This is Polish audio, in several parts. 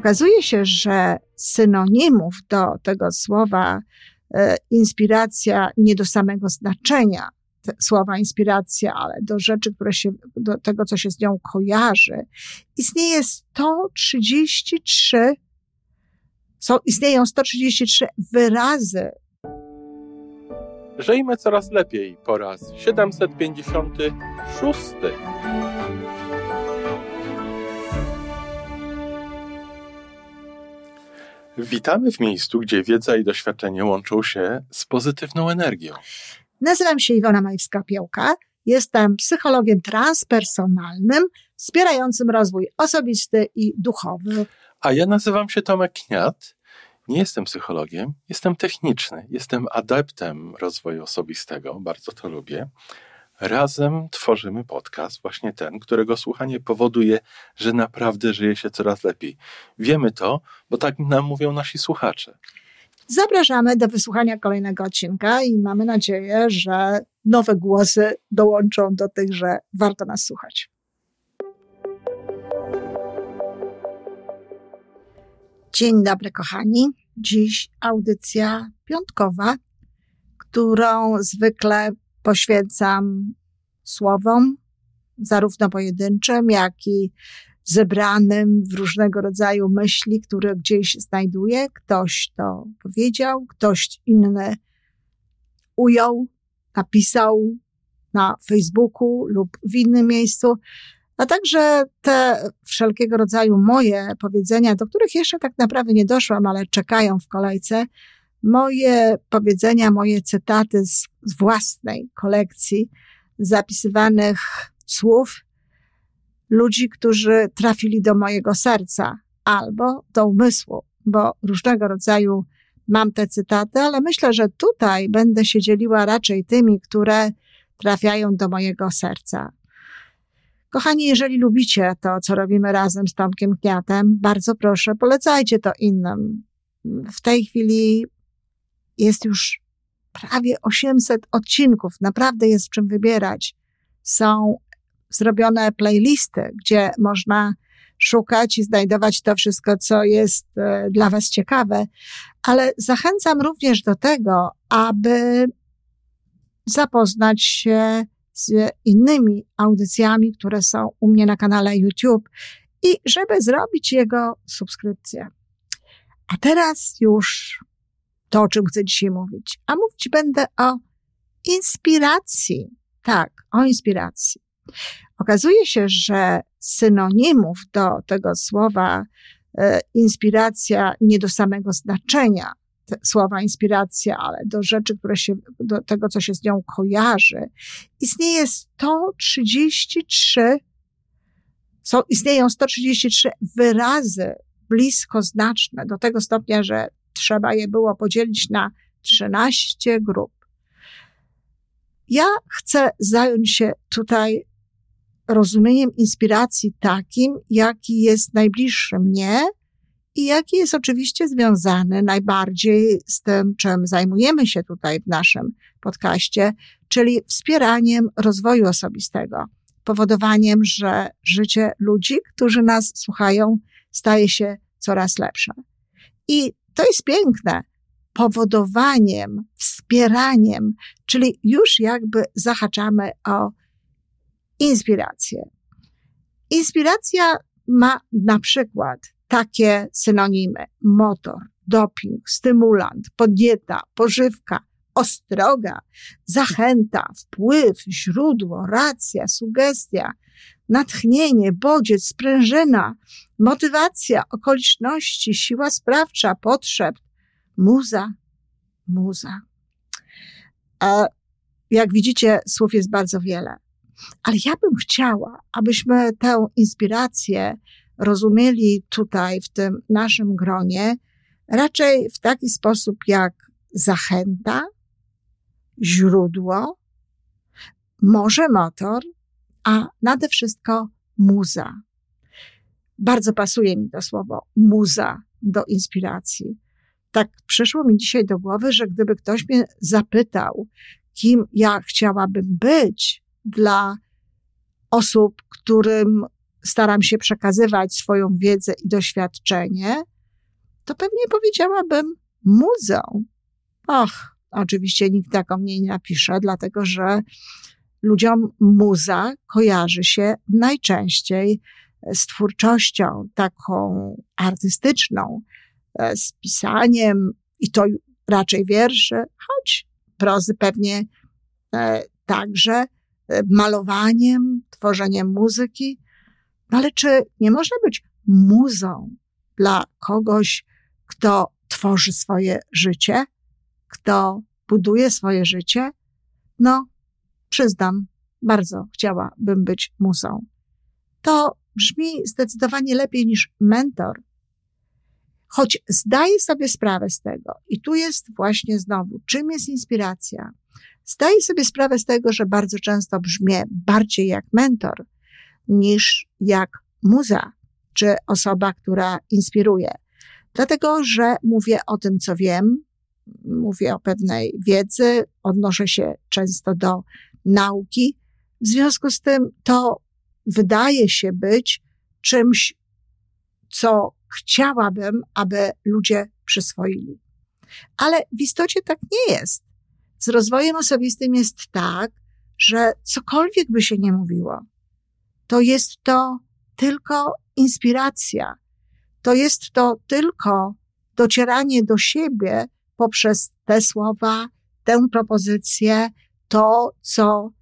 Okazuje się, że synonimów do tego słowa e, inspiracja nie do samego znaczenia słowa inspiracja, ale do rzeczy, które się, do tego, co się z nią kojarzy, istnieje 133, są, istnieją 133 wyrazy. Żyjmy coraz lepiej po raz 756. Witamy w miejscu, gdzie wiedza i doświadczenie łączą się z pozytywną energią. Nazywam się Iwona Majwska-Piołka. Jestem psychologiem transpersonalnym, wspierającym rozwój osobisty i duchowy. A ja nazywam się Tomek Kniat. Nie jestem psychologiem, jestem techniczny, jestem adeptem rozwoju osobistego, bardzo to lubię. Razem tworzymy podcast, właśnie ten, którego słuchanie powoduje, że naprawdę żyje się coraz lepiej. Wiemy to, bo tak nam mówią nasi słuchacze. Zapraszamy do wysłuchania kolejnego odcinka i mamy nadzieję, że nowe głosy dołączą do tych, że warto nas słuchać. Dzień dobry, kochani. Dziś audycja piątkowa, którą zwykle poświęcam słowom, zarówno pojedynczym, jak i zebranym w różnego rodzaju myśli, które gdzieś znajduje. Ktoś to powiedział, ktoś inny ujął, napisał na Facebooku lub w innym miejscu. A także te wszelkiego rodzaju moje powiedzenia, do których jeszcze tak naprawdę nie doszłam, ale czekają w kolejce. Moje powiedzenia, moje cytaty z, z własnej kolekcji zapisywanych słów, ludzi, którzy trafili do mojego serca albo do umysłu, bo różnego rodzaju mam te cytaty, ale myślę, że tutaj będę się dzieliła raczej tymi, które trafiają do mojego serca. Kochani, jeżeli lubicie to, co robimy razem z Tomkiem Kniatem, bardzo proszę, polecajcie to innym. W tej chwili jest już prawie 800 odcinków, naprawdę jest w czym wybierać. Są zrobione playlisty, gdzie można szukać i znajdować to wszystko, co jest e, dla Was ciekawe, ale zachęcam również do tego, aby zapoznać się z innymi audycjami, które są u mnie na kanale YouTube i żeby zrobić jego subskrypcję. A teraz już to, o czym chcę dzisiaj mówić. A mówić będę o inspiracji. Tak, o inspiracji. Okazuje się, że synonimów do tego słowa e, inspiracja nie do samego znaczenia słowa inspiracja, ale do rzeczy, które się, do tego, co się z nią kojarzy, istnieje 133, są, istnieją 133 wyrazy bliskoznaczne do tego stopnia, że trzeba je było podzielić na 13 grup. Ja chcę zająć się tutaj rozumieniem inspiracji takim, jaki jest najbliższy mnie i jaki jest oczywiście związany najbardziej z tym, czym zajmujemy się tutaj w naszym podcaście, czyli wspieraniem rozwoju osobistego, powodowaniem, że życie ludzi, którzy nas słuchają, staje się coraz lepsze. I to jest piękne. Powodowaniem, wspieraniem, czyli już jakby zahaczamy o inspirację. Inspiracja ma na przykład takie synonimy: motor, doping, stymulant, podnieta, pożywka, ostroga, zachęta, wpływ, źródło, racja, sugestia, natchnienie, bodziec, sprężyna, motywacja, okoliczności, siła sprawcza, potrzeb, muza, muza. A jak widzicie, słów jest bardzo wiele. Ale ja bym chciała, abyśmy tę inspirację rozumieli tutaj, w tym naszym gronie, raczej w taki sposób jak zachęta, źródło, może motor, a nade wszystko muza. Bardzo pasuje mi to słowo muza do inspiracji. Tak przyszło mi dzisiaj do głowy, że gdyby ktoś mnie zapytał, kim ja chciałabym być, dla osób, którym staram się przekazywać swoją wiedzę i doświadczenie, to pewnie powiedziałabym muzeum. Och, oczywiście nikt tak o mnie nie napisze, dlatego że ludziom muza kojarzy się najczęściej z twórczością taką artystyczną, e, z pisaniem i to raczej wierszy, choć prozy pewnie e, także, e, malowaniem, tworzeniem muzyki. No ale czy nie można być muzą dla kogoś, kto tworzy swoje życie, kto buduje swoje życie? No, przyznam, bardzo chciałabym być muzą. To brzmi zdecydowanie lepiej niż mentor, choć zdaję sobie sprawę z tego, i tu jest właśnie znowu, czym jest inspiracja. Zdaję sobie sprawę z tego, że bardzo często brzmię bardziej jak mentor niż jak muza, czy osoba, która inspiruje. Dlatego, że mówię o tym, co wiem, mówię o pewnej wiedzy, odnoszę się często do nauki. W związku z tym to wydaje się być czymś, co chciałabym, aby ludzie przyswoili. Ale w istocie tak nie jest. Z rozwojem osobistym jest tak, że cokolwiek by się nie mówiło, to jest to tylko inspiracja. To jest to tylko docieranie do siebie poprzez te słowa, tę propozycję, to, co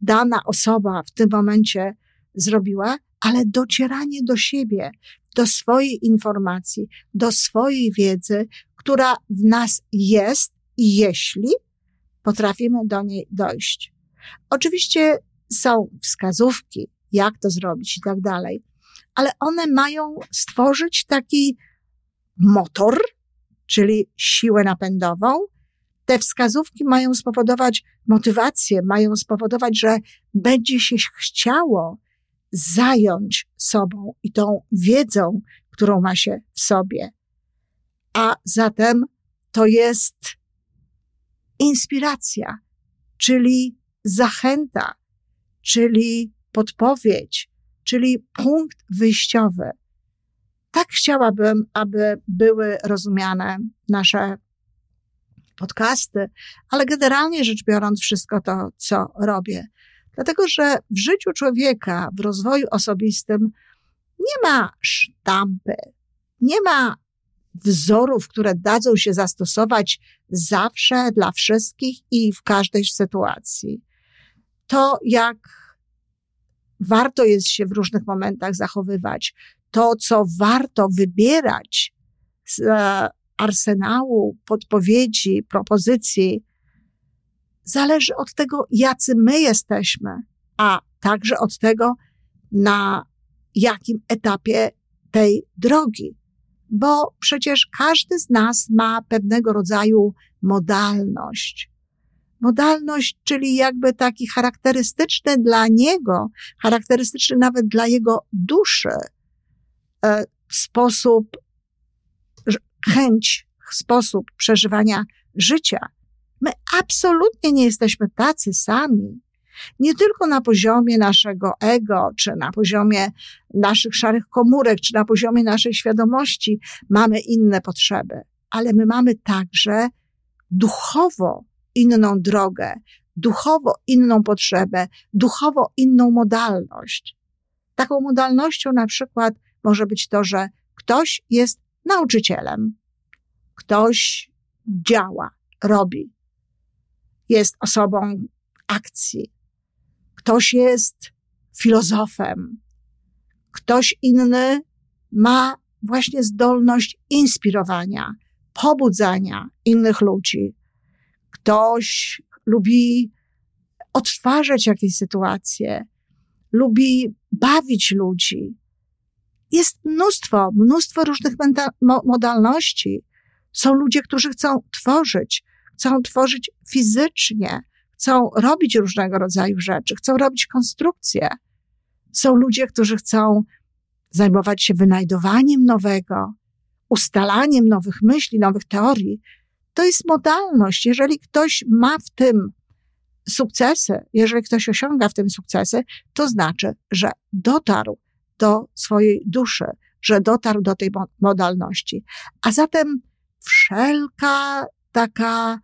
dana osoba w tym momencie zrobiła, ale docieranie do siebie, do swojej informacji, do swojej wiedzy, która w nas jest jeśli potrafimy do niej dojść. Oczywiście są wskazówki, jak to zrobić i tak dalej, ale one mają stworzyć taki motor, czyli siłę napędową. Te wskazówki mają spowodować motywację, mają spowodować, że będzie się chciało zająć sobą i tą wiedzą, którą ma się w sobie. A zatem to jest inspiracja, czyli zachęta, czyli podpowiedź, czyli punkt wyjściowy. Tak chciałabym, aby były rozumiane nasze podcasty, ale generalnie rzecz biorąc, wszystko to, co robię. Dlatego, że w życiu człowieka, w rozwoju osobistym nie ma sztampy, nie ma wzorów, które dadzą się zastosować zawsze dla wszystkich i w każdej sytuacji. To, jak warto jest się w różnych momentach zachowywać, to, co warto wybierać e, arsenału podpowiedzi, propozycji, zależy od tego, jacy my jesteśmy, a także od tego, na jakim etapie tej drogi. Bo przecież każdy z nas ma pewnego rodzaju modalność. Modalność, czyli jakby taki charakterystyczny dla niego, charakterystyczny nawet dla jego duszy, e, sposób, chęć, sposób przeżywania życia. My absolutnie nie jesteśmy tacy sami. Nie tylko na poziomie naszego ego, czy na poziomie naszych szarych komórek, czy na poziomie naszej świadomości mamy inne potrzeby, ale my mamy także duchowo inną drogę, duchowo inną potrzebę, duchowo inną modalność. Taką modalnością na przykład może być to, że ktoś jest nauczycielem, ktoś działa, robi, jest osobą akcji, ktoś jest filozofem, ktoś inny ma właśnie zdolność inspirowania, pobudzania innych ludzi. Ktoś lubi odtwarzać jakieś sytuacje, lubi bawić ludzi. Jest mnóstwo, mnóstwo różnych modalności. Są ludzie, którzy chcą tworzyć, chcą tworzyć fizycznie, chcą robić różnego rodzaju rzeczy, chcą robić konstrukcje. Są ludzie, którzy chcą zajmować się wynajdowaniem nowego, ustalaniem nowych myśli, nowych teorii. To jest modalność. Jeżeli ktoś ma w tym sukcesy, jeżeli ktoś osiąga w tym sukcesy, to znaczy, że dotarł do swojej duszy, że dotarł do tej modalności. A zatem wszelka taka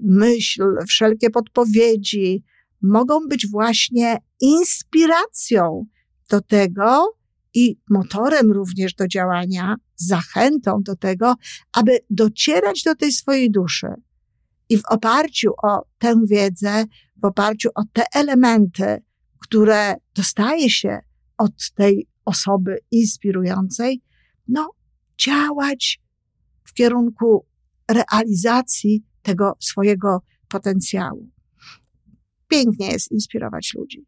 myśl, wszelkie podpowiedzi mogą być właśnie inspiracją do tego i motorem również do działania, zachętą do tego, aby docierać do tej swojej duszy. I w oparciu o tę wiedzę, w oparciu o te elementy, które dostaje się od tej osoby inspirującej, no, działać w kierunku realizacji tego swojego potencjału. Pięknie jest inspirować ludzi.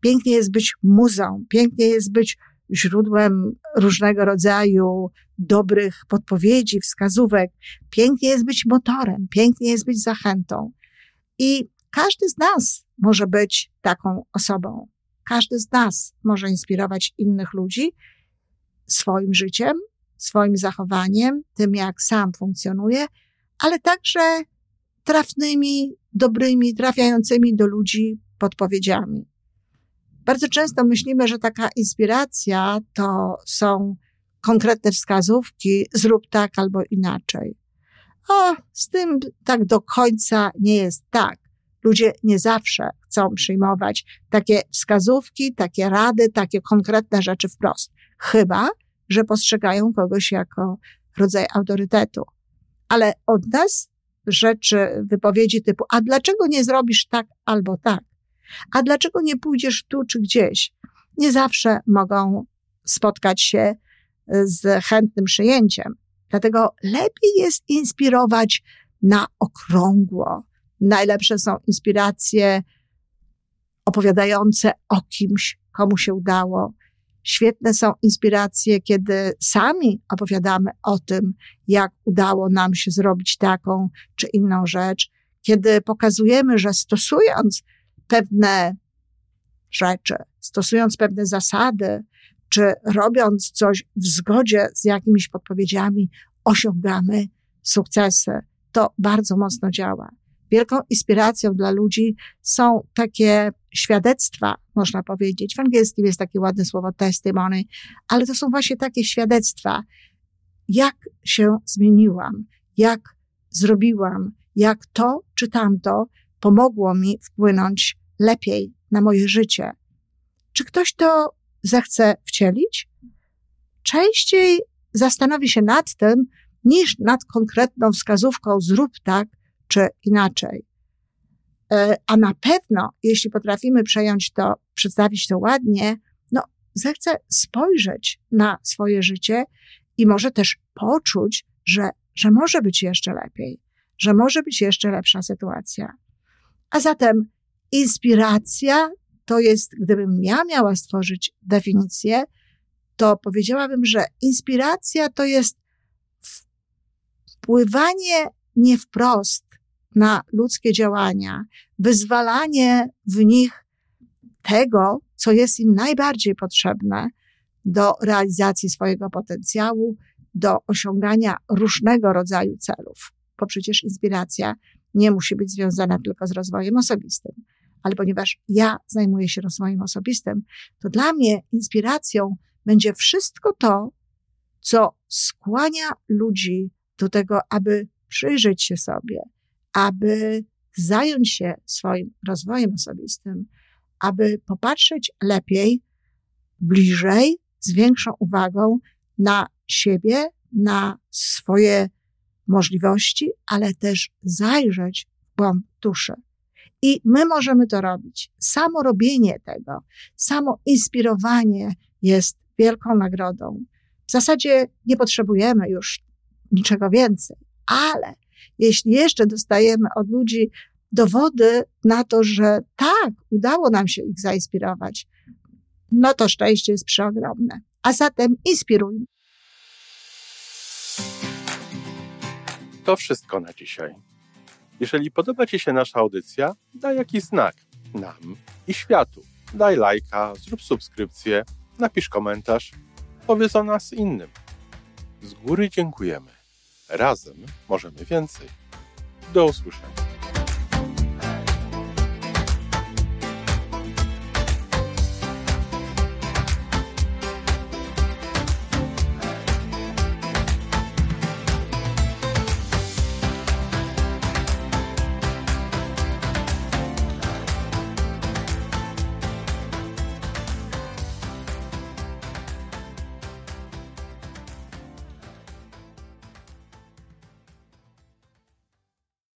Pięknie jest być muzą, pięknie jest być źródłem różnego rodzaju dobrych podpowiedzi, wskazówek. Pięknie jest być motorem, pięknie jest być zachętą. I każdy z nas może być taką osobą. Każdy z nas może inspirować innych ludzi swoim życiem, swoim zachowaniem, tym jak sam funkcjonuje, ale także trafnymi, dobrymi, trafiającymi do ludzi podpowiedziami. Bardzo często myślimy, że taka inspiracja to są konkretne wskazówki, zrób tak albo inaczej. O, z tym tak do końca nie jest tak. Ludzie nie zawsze chcą przyjmować takie wskazówki, takie rady, takie konkretne rzeczy wprost. Chyba, że postrzegają kogoś jako rodzaj autorytetu. Ale od nas rzeczy, wypowiedzi typu, a dlaczego nie zrobisz tak albo tak? A dlaczego nie pójdziesz tu czy gdzieś? Nie zawsze mogą spotkać się z chętnym przyjęciem. Dlatego lepiej jest inspirować na okrągło. Najlepsze są inspiracje opowiadające o kimś, komu się udało. Świetne są inspiracje, kiedy sami opowiadamy o tym, jak udało nam się zrobić taką czy inną rzecz, kiedy pokazujemy, że stosując pewne rzeczy, stosując pewne zasady, czy robiąc coś w zgodzie z jakimiś podpowiedziami, osiągamy sukcesy. To bardzo mocno działa. Wielką inspiracją dla ludzi są takie świadectwa, można powiedzieć. W angielskim jest takie ładne słowo testimony, ale to są właśnie takie świadectwa, jak się zmieniłam, jak zrobiłam, jak to czy tamto pomogło mi wpłynąć lepiej na moje życie. Czy ktoś to zechce wcielić? Częściej zastanowi się nad tym, niż nad konkretną wskazówką zrób tak czy inaczej. E, a na pewno, jeśli potrafimy przejąć to, przedstawić to ładnie, no, zechce spojrzeć na swoje życie i może też poczuć, że, że może być jeszcze lepiej, że może być jeszcze lepsza sytuacja. A zatem inspiracja to jest, gdybym ja miała stworzyć definicję, to powiedziałabym, że inspiracja to jest wpływanie nie wprost na ludzkie działania, wyzwalanie w nich tego, co jest im najbardziej potrzebne do realizacji swojego potencjału, do osiągania różnego rodzaju celów. Bo przecież inspiracja nie musi być związana tylko z rozwojem osobistym. Ale ponieważ ja zajmuję się rozwojem osobistym, to dla mnie inspiracją będzie wszystko to, co skłania ludzi do tego, aby przyjrzeć się sobie, aby zająć się swoim rozwojem osobistym, aby popatrzeć lepiej, bliżej, z większą uwagą na siebie, na swoje możliwości, ale też zajrzeć w głąb duszy. I my możemy to robić. Samo robienie tego, samo inspirowanie jest wielką nagrodą. W zasadzie nie potrzebujemy już niczego więcej, ale jeśli jeszcze dostajemy od ludzi dowody na to, że tak, udało nam się ich zainspirować, no to szczęście jest przeogromne. A zatem inspirujmy. To wszystko na dzisiaj. Jeżeli podoba Ci się nasza audycja, daj jakiś znak nam i światu. Daj lajka, zrób subskrypcję, napisz komentarz, powiedz o nas innym. Z góry dziękujemy. Razem możemy więcej. Do usłyszenia.